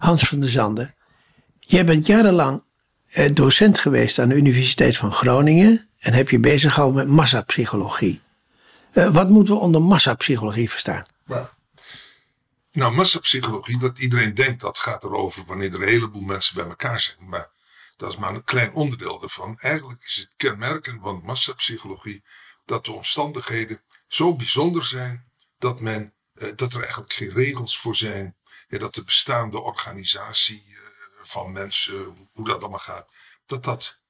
Hans van der Zanden, jij bent jarenlang eh, docent geweest aan de Universiteit van Groningen en heb je bezig gehouden met massapsychologie. Uh, wat moeten we onder massapsychologie verstaan? nou, massapsychologie, dat iedereen denkt dat gaat erover wanneer er een heleboel mensen bij elkaar zijn. Maar dat is maar een klein onderdeel ervan. Eigenlijk is het kenmerken van massapsychologie dat de omstandigheden zo bijzonder zijn dat, men, eh, dat er eigenlijk geen regels voor zijn. Ja, dat de bestaande organisatie eh, van mensen, hoe dat allemaal gaat, dat dat,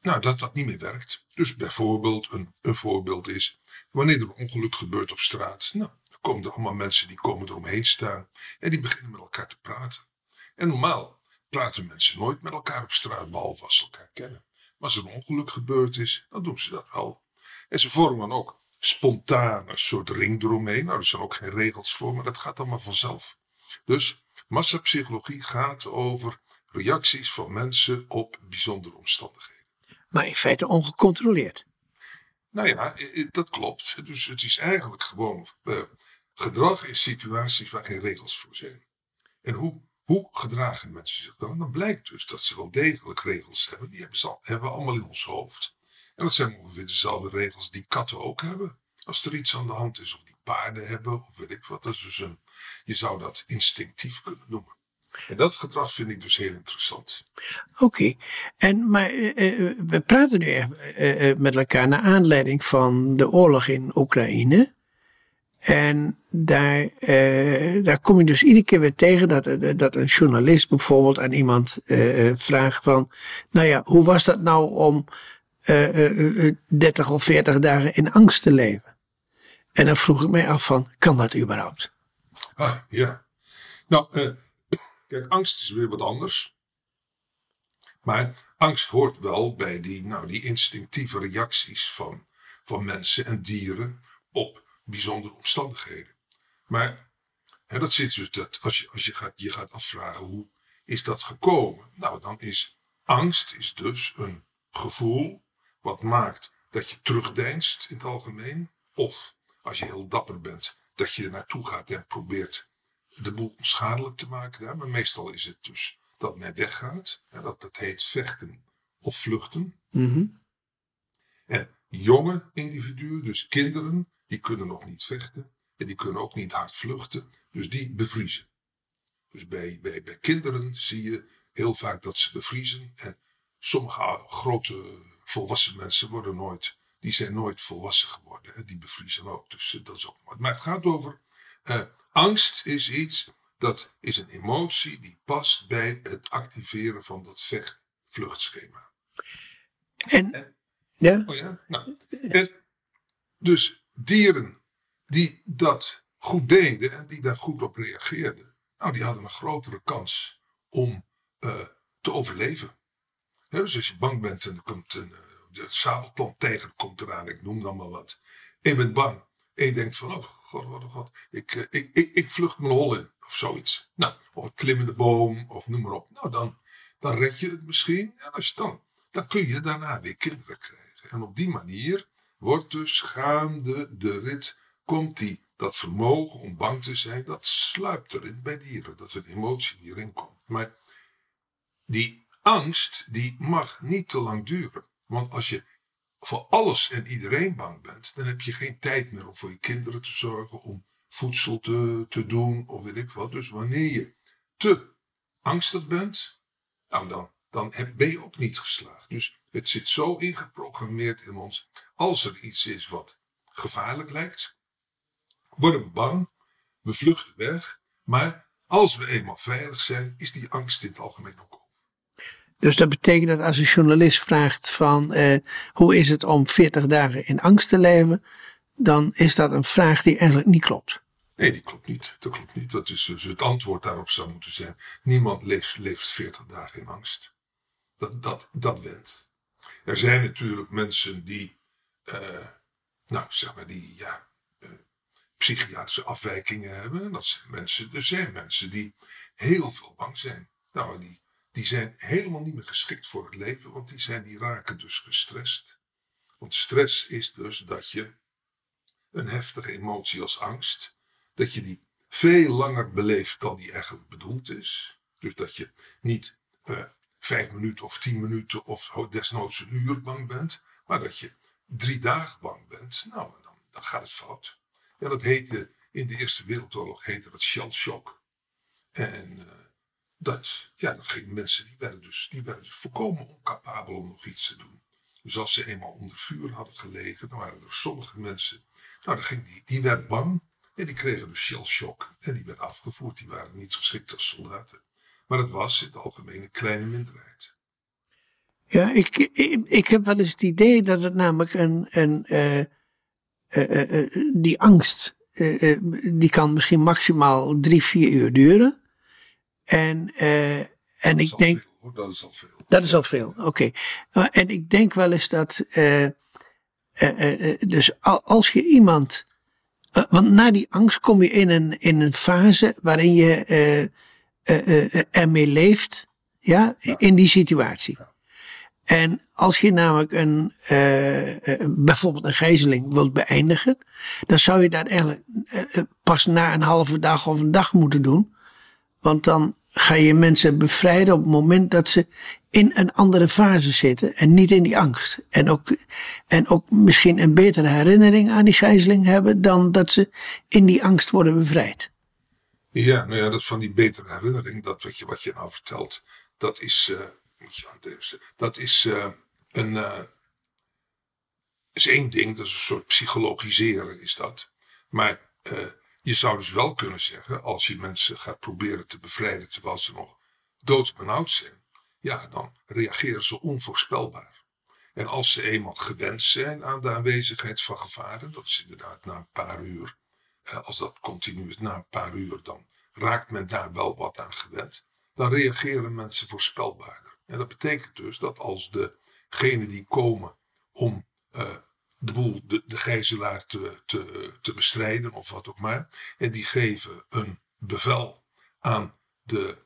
nou, dat dat niet meer werkt. Dus bijvoorbeeld, een, een voorbeeld is, wanneer er een ongeluk gebeurt op straat, nou, dan komen er allemaal mensen die komen eromheen staan en die beginnen met elkaar te praten. En normaal praten mensen nooit met elkaar op straat, behalve als ze elkaar kennen. Maar als er een ongeluk gebeurd is, dan doen ze dat wel. En ze vormen dan ook spontaan een soort ring eromheen. Nou, er zijn ook geen regels voor, maar dat gaat allemaal vanzelf. Dus massapsychologie gaat over reacties van mensen op bijzondere omstandigheden. Maar in feite ongecontroleerd. Nou ja, dat klopt. Dus het is eigenlijk gewoon uh, gedrag in situaties waar geen regels voor zijn. En hoe, hoe gedragen mensen zich dan? Dan blijkt dus dat ze wel degelijk regels hebben. Die hebben, ze, hebben we allemaal in ons hoofd. En dat zijn ongeveer dezelfde regels die katten ook hebben. Als er iets aan de hand is, of die paarden hebben, of weet ik wat. Dat is dus een, je zou dat instinctief kunnen noemen. En dat gedrag vind ik dus heel interessant. Oké, en maar uh, we praten nu uh, met elkaar naar aanleiding van de oorlog in Oekraïne. En daar, daar kom je dus iedere keer weer tegen dat, dat een journalist bijvoorbeeld aan iemand vraagt van, nou ja, hoe was dat nou om 30 of 40 dagen in angst te leven? En dan vroeg ik mij af van, kan dat überhaupt? Ah, ja. Nou, Kijk, angst is weer wat anders. Maar angst hoort wel bij die, nou, die instinctieve reacties van, van mensen en dieren op bijzondere omstandigheden. Maar hè, dat zit dus dat als je, als je, gaat, je gaat afvragen hoe is dat gekomen? Nou, dan is angst is dus een gevoel wat maakt dat je terugdeinst in het algemeen. Of als je heel dapper bent, dat je er naartoe gaat en probeert de boel onschadelijk te maken. Maar meestal is het dus dat men weggaat. dat, dat heet vechten of vluchten. Mhm. En jonge individuen, dus kinderen, die kunnen nog niet vechten. En die kunnen ook niet hard vluchten. Dus die bevriezen. Dus bij, bij, bij kinderen zie je heel vaak dat ze bevriezen. En sommige grote volwassen mensen worden nooit, die zijn nooit volwassen geworden. Die bevriezen ook. Dus eh, dat is ook. Maar het gaat over uh, Angst is iets, dat is een emotie die past bij het activeren van dat vecht-vluchtschema. En, ja? Oh ja? Nou, en dus dieren die dat goed deden en die daar goed op reageerden, nou, die hadden een grotere kans om uh, te overleven. dus als je bang bent en er komt een, de sabeltandtijger komt eraan, ik noem dan maar wat. En je bent bang. En je denkt van, oh god, god, god, ik, eh, ik, ik, ik vlucht mijn hol in. Of zoiets. Nou, of een klimmende boom, of noem maar op. Nou, dan, dan red je het misschien. En als je dan, dan kun je daarna weer kinderen krijgen. En op die manier wordt dus gaande de rit, komt die, dat vermogen om bang te zijn, dat sluipt erin bij dieren. Dat is een emotie die erin komt. Maar die angst, die mag niet te lang duren. Want als je voor alles en iedereen bang bent, dan heb je geen tijd meer om voor je kinderen te zorgen, om voedsel te, te doen of weet ik wat. Dus wanneer je te angstig bent, nou dan, dan heb, ben je ook niet geslaagd. Dus het zit zo ingeprogrammeerd in ons. Als er iets is wat gevaarlijk lijkt, worden we bang, we vluchten weg. Maar als we eenmaal veilig zijn, is die angst in het algemeen ook dus dat betekent dat als een journalist vraagt van eh, hoe is het om 40 dagen in angst te leven, dan is dat een vraag die eigenlijk niet klopt. Nee, die klopt niet. Dat klopt niet. Dat is dus het antwoord daarop zou moeten zijn. Niemand leeft, leeft 40 dagen in angst. Dat, dat, dat. Er zijn natuurlijk mensen die, uh, nou zeg maar, die ja, uh, psychiatrische afwijkingen hebben. Dat zijn mensen, er zijn mensen die heel veel bang zijn. Nou, die die zijn helemaal niet meer geschikt voor het leven, want die, zijn, die raken dus gestrest. Want stress is dus dat je een heftige emotie als angst, dat je die veel langer beleeft dan die eigenlijk bedoeld is. Dus dat je niet uh, vijf minuten of tien minuten of desnoods een uur bang bent, maar dat je drie dagen bang bent. Nou, dan, dan gaat het fout. Ja, dat heette in de Eerste Wereldoorlog heette dat shell shock. En uh, dat, ja, dan gingen mensen, die werden, dus, die werden dus volkomen oncapabel om nog iets te doen. Dus als ze eenmaal onder vuur hadden gelegen, dan waren er sommige mensen, nou, dan ging die, die werden bang en die kregen dus shell shock. En die werden afgevoerd, die waren niet geschikt als soldaten. Maar het was in het algemeen een kleine minderheid. Ja, ik, ik, ik heb wel eens het idee dat het namelijk een, een uh, uh, uh, die angst, die kan misschien maximaal drie, vier uur duren. En, en ik denk. Veel, dat is al veel. Dat is al veel, oké. En ik denk wel eens dat. dus als je iemand. want na die angst kom je in een, in een fase waarin je ermee leeft. Ja, in die situatie. En als je namelijk een, bijvoorbeeld een gijzeling wilt beëindigen, dan zou je dat eigenlijk pas na een halve dag of een dag moeten doen. Want dan ga je mensen bevrijden op het moment dat ze in een andere fase zitten en niet in die angst. En ook, en ook misschien een betere herinnering aan die gijzeling hebben dan dat ze in die angst worden bevrijd. Ja, nou ja, dat van die betere herinnering, dat wat je, wat je nou vertelt, dat is, dat is uh, een. Uh, is één ding, dat is een soort psychologiseren, is dat. Maar uh, je zou dus wel kunnen zeggen, als je mensen gaat proberen te bevrijden terwijl ze nog doodsbenauwd zijn, ja, dan reageren ze onvoorspelbaar. En als ze eenmaal gewend zijn aan de aanwezigheid van gevaren, dat is inderdaad na een paar uur, als dat continu is, na een paar uur, dan raakt men daar wel wat aan gewend. Dan reageren mensen voorspelbaarder. En dat betekent dus dat als degenen die komen om uh, de boel, de, de gijzelaar te, te, te bestrijden of wat ook maar, en die geven een bevel aan de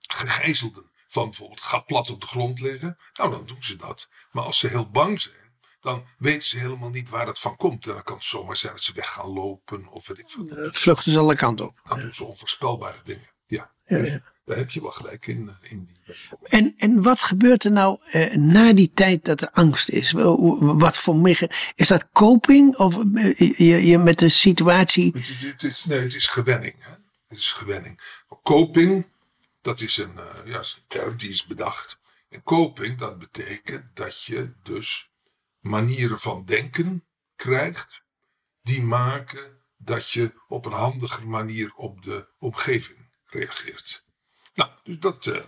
gegijzelden van bijvoorbeeld ga plat op de grond liggen, nou dan doen ze dat. Maar als ze heel bang zijn, dan weten ze helemaal niet waar dat van komt. En dan kan het zomaar zijn dat ze weg gaan lopen of weet ik veel. Vluchten ze alle kanten op. Dan doen ze onvoorspelbare dingen. Ja. ja, dus, ja. Daar heb je wel gelijk in. Eh, in die... en, en wat gebeurt er nou eh, na die tijd dat er angst is? Wat voor meer, is dat coping of eh, je, je met de situatie? Het, het, het, is, nee, het is gewenning. Hè? Het is gewenning. Coping, dat is een, uh, ja, is een term die is bedacht. En coping, dat betekent dat je dus manieren van denken krijgt die maken dat je op een handige manier op de omgeving reageert. Nou, dus dat, uh,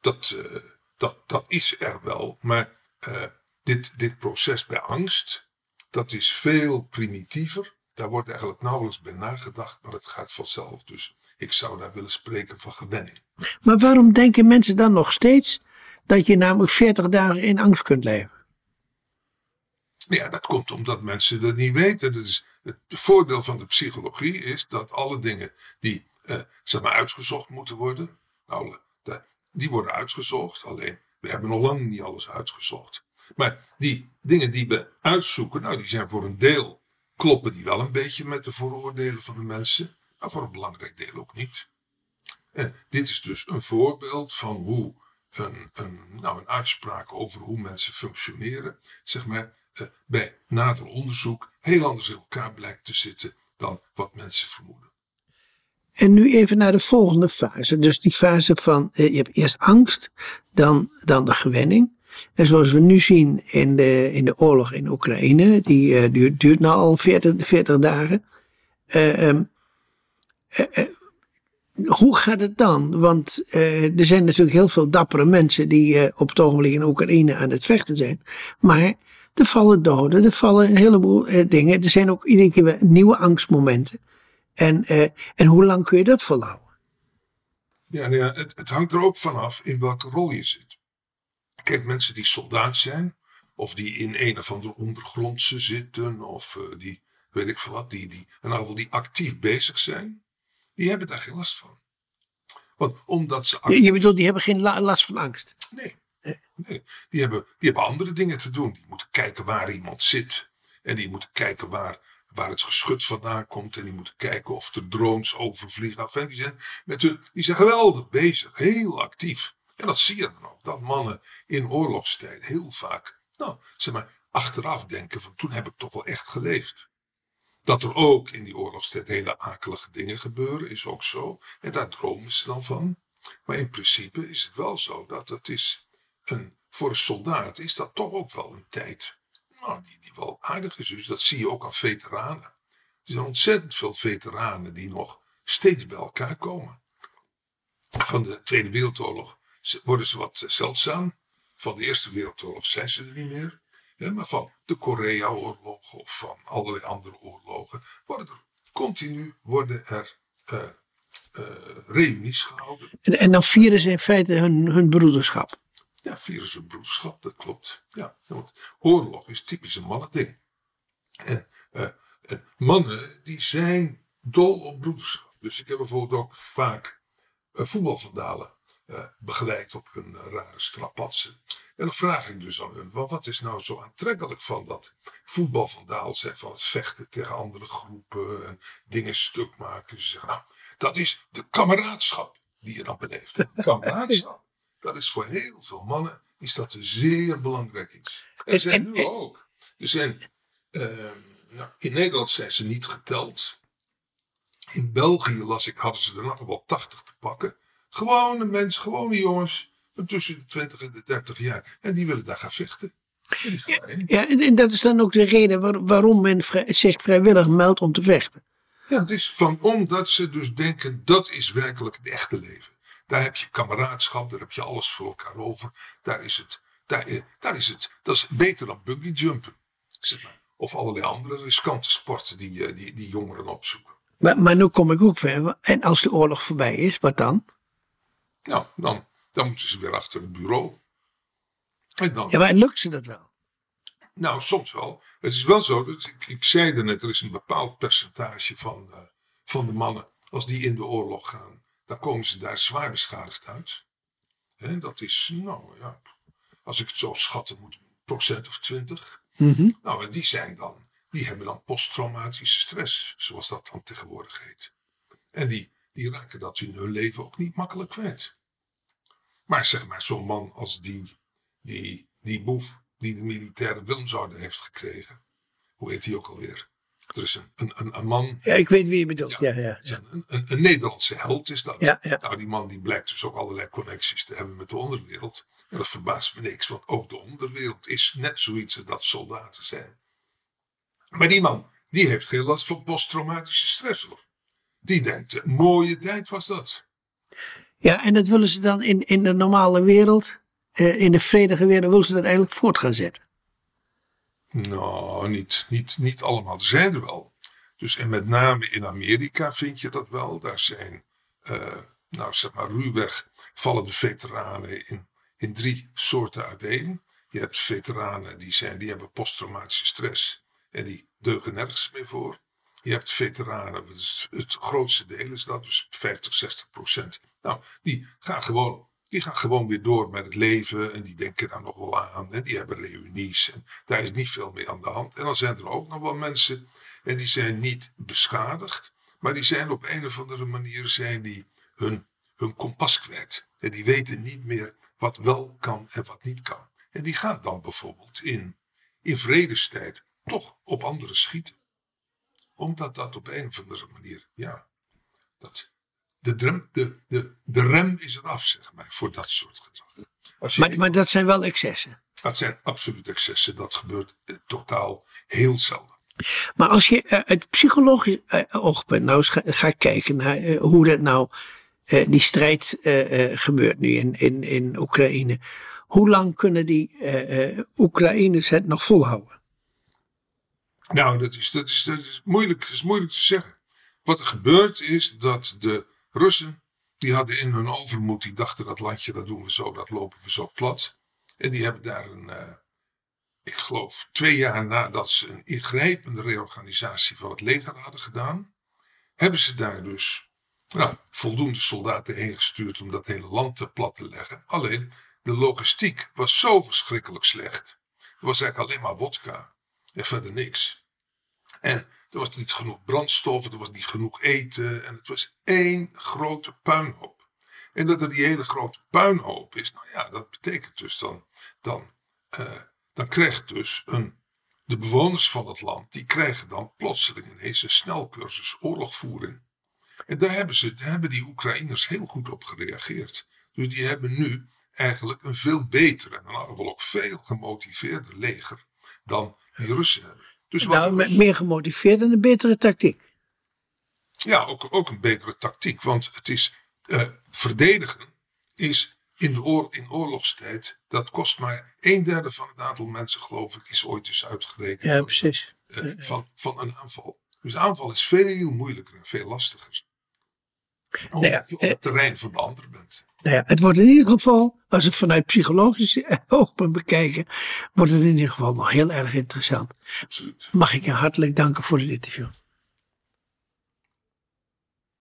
dat, uh, dat, dat is er wel. Maar uh, dit, dit proces bij angst, dat is veel primitiever. Daar wordt eigenlijk nauwelijks bij nagedacht, maar het gaat vanzelf. Dus ik zou daar willen spreken van gewenning. Maar waarom denken mensen dan nog steeds dat je namelijk 40 dagen in angst kunt leven? Ja, dat komt omdat mensen dat niet weten. Dat is het voordeel van de psychologie is dat alle dingen die eh, zeg maar uitgezocht moeten worden, nou, die worden uitgezocht. Alleen, we hebben nog lang niet alles uitgezocht. Maar die dingen die we uitzoeken, nou, die zijn voor een deel, kloppen die wel een beetje met de vooroordelen van de mensen. Maar voor een belangrijk deel ook niet. En dit is dus een voorbeeld van hoe een, een, nou, een uitspraak over hoe mensen functioneren, zeg maar, eh, bij nader onderzoek heel anders in elkaar blijkt te zitten dan wat mensen vermoeden. En nu even naar de volgende fase. Dus die fase van, eh, je hebt eerst angst, dan, dan de gewenning. En zoals we nu zien in de, in de oorlog in Oekraïne, die uh, duurt, duurt nou al 40, 40 dagen. Um, uh, hoe gaat het dan? Want er zijn natuurlijk heel veel dappere mensen die op het ogenblik in Oekraïne aan het vechten zijn. Maar er vallen doden, er vallen een heleboel dingen. Er zijn ook iedere keer weer nieuwe angstmomenten. En, uh, en hoe lang kun je dat volhouden? Ja, nou ja het, het, hangt er ook vanaf in welke rol je zit. Kijk, mensen die soldaat zijn, of die in een of andere ondergrondse zitten, of uh, die, weet ik veel wat, die, die, in ieder die actief bezig zijn, die hebben daar geen last van. Want omdat ze. Actief... Je, bedoelt, die hebben geen last van angst? Nee. nee. Die, hebben, die hebben andere dingen te doen. Die moeten kijken waar iemand zit. En die moeten kijken waar waar het geschut vandaan komt. En die moeten kijken of de drones overvliegen. Enfin, die, zijn met hun, die zijn geweldig bezig, heel actief. En dat zie je dan ook, dat mannen in oorlogstijd heel vaak, nou, zeg maar, achteraf denken van toen heb ik toch wel echt geleefd. Dat er ook in die oorlogstijd hele akelige dingen gebeuren, is ook zo. En daar dromen ze dan van. Maar in principe is het wel zo dat het is een, voor een soldaat is dat toch ook wel een tijd nou, die, wel aardig is. Dus dat zie je ook aan veteranen. Er zijn ontzettend veel veteranen die nog steeds bij elkaar komen. Van de Tweede Wereldoorlog worden ze wat zeldzaam. Van de Eerste Wereldoorlog zijn ze er niet meer. maar van de Korea-oorlog of van allerlei andere oorlogen worden er continu worden er uh, reunies gehouden. En, en, dan vieren ze in feite hun, hun broederschap. Ja, ze hun broederschap, dat klopt. Ja, want oorlog is typisch een mannending. En, uh, en mannen die zijn dol op broederschap. Dus ik heb bijvoorbeeld ook vaak voetbalvandalen uh, begeleid op hun rare strapatsen. En dan vraag ik dus aan hun, wat is nou zo aantrekkelijk van dat voetbalvandaal zijn, van het vechten tegen andere groepen en dingen stuk maken. Ze zeggen, nou, dat is de kameraadschap die je dan beleeft. Kameraadschap. Dat is voor heel veel mannen is dat een zeer belangrijk iets. En zijn nu ook. Er zijn, uh, nou, in Nederland zijn ze niet geteld. In België las ik, hadden ze er nog wel 80 te pakken. Gewone mensen, gewone jongens. Tussen de 20 en de 30 jaar. En die willen daar gaan vechten. Ja, en dat is dan ook de reden waarom men zich vrijwillig meldt om te vechten. Ja, het is van omdat ze dus denken dat is werkelijk het echte leven. Daar heb je kameraadschap, daar heb je alles voor elkaar over. Daar is het, daar, daar is het, dat is beter dan bungee jumpen. Zeg maar. Of allerlei andere riskante sporten die, eh, die, die jongeren opzoeken. Maar, maar nu kom ik ook ver. En als de oorlog voorbij is, wat dan? Nou, dan, dan moeten ze weer achter het bureau. En dan, ja, maar lukt ze dat wel? Nou, soms wel. Het is wel zo, dat ik, ik zei er net, er is een bepaald percentage van, uh, van de mannen, als die in de oorlog gaan, dan komen ze daar zwaar beschadigd uit. En dat is, nou ja, als ik het zo schatten moet, een procent of twintig. Mm Nou, en die zijn dan, die hebben dan posttraumatische stress, zoals dat dan tegenwoordig heet. En die, die raken dat in hun leven ook niet makkelijk kwijt. Maar zeg maar, zo'n man als die, die, die boef die de militaire Wilmsorde heeft gekregen. Hoe heet hij ook alweer? Er is een, een, een, man. Ja, ik weet wie je bedoelt. Ja, ja, ja. Een, een, een, Nederlandse held is dat. Ja. Nou, die man die blijkt dus ook allerlei connecties te hebben met de onderwereld. En dat verbaast me niks, want ook de onderwereld is net zoiets als dat soldaten zijn. Maar die man, die heeft geen last van posttraumatische stress. Die denkt, mooie tijd was dat. Ja, en dat willen ze dan in, in de normale wereld, eh, in de vredige wereld, willen ze dat eigenlijk voort gaan zetten. Nou, niet, niet, niet allemaal. Er zijn er wel. Dus en met name in Amerika vind je dat wel. Daar zijn, uh, nou zeg maar, ruwweg vallen de veteranen in, in drie soorten uiteen. Je hebt veteranen die, zijn, die hebben posttraumatische stress en die deugen nergens meer voor. Je hebt veteranen, het grootste deel is dat, dus 50, 60 procent. Nou, die gaan gewoon die gaan gewoon weer door met het leven en die denken daar nog wel aan. En die hebben reunies en daar is niet veel meer aan de hand. En dan zijn er ook nog wel mensen en die zijn niet beschadigd, maar die zijn op een of andere manier zijn die hun, hun kompas kwijt. En die weten niet meer wat wel kan en wat niet kan. En die gaan dan bijvoorbeeld in, in vredestijd toch op anderen schieten. Omdat dat op een of andere manier, ja, dat, de, rem, de, de, de rem is eraf, zeg maar, voor dat soort gedrag. Maar, maar dat zijn wel excessen? Dat zijn absoluut excessen. Dat gebeurt eh, totaal heel zelden. Maar als je uh, uit psychologisch uh, oogpunt nou eens gaat kijken naar uh, hoe dat nou, die strijd gebeurt nu in, in, in Oekraïne. Hoe lang kunnen die Oekraïners het nog volhouden? Nou, dat is, dat is, dat is, moeilijk, dat is moeilijk te zeggen. Wat er gebeurt is dat de Russen, die hadden in hun overmoed, die dachten dat landje, dat doen we zo, dat lopen we zo plat. En die hebben daar een, uh, ik geloof twee jaar nadat ze een ingrijpende reorganisatie van het leger hadden gedaan, hebben ze daar dus nou, voldoende soldaten heen gestuurd om dat hele land te plat te leggen. Alleen, de logistiek was zo verschrikkelijk slecht. Er was eigenlijk alleen maar wodka en verder niks. En er was niet genoeg brandstof, er was niet genoeg eten. En het was één grote puinhoop. En dat er die hele grote puinhoop is, nou ja, dat betekent dus dan, dan, uh, dan krijgt dus een, de bewoners van het land, die krijgen dan plotseling ineens een snelcursus oorlogvoering. En daar hebben, ze, daar hebben die Oekraïners heel goed op gereageerd. Dus die hebben nu eigenlijk een veel betere en wel ook veel gemotiveerder leger dan die Russen hebben. Dus nou, met meer gemotiveerd en een betere tactiek. Ja, ook, ook een betere tactiek. Want het is uh, verdedigen is in, de oor, in oorlogstijd, dat kost maar een derde van het aantal mensen, geloof ik, is ooit eens uitgerekend. Ja, precies. Uh, van, van een aanval. Dus aanval is veel moeilijker en veel lastiger. Omdat nou ja, je op het terrein van de ander bent. Nou ja, het wordt in ieder geval, als we vanuit psychologische oogpunt bekijken, wordt het in ieder geval nog heel erg interessant. Absoluut. Mag ik je hartelijk danken voor dit interview.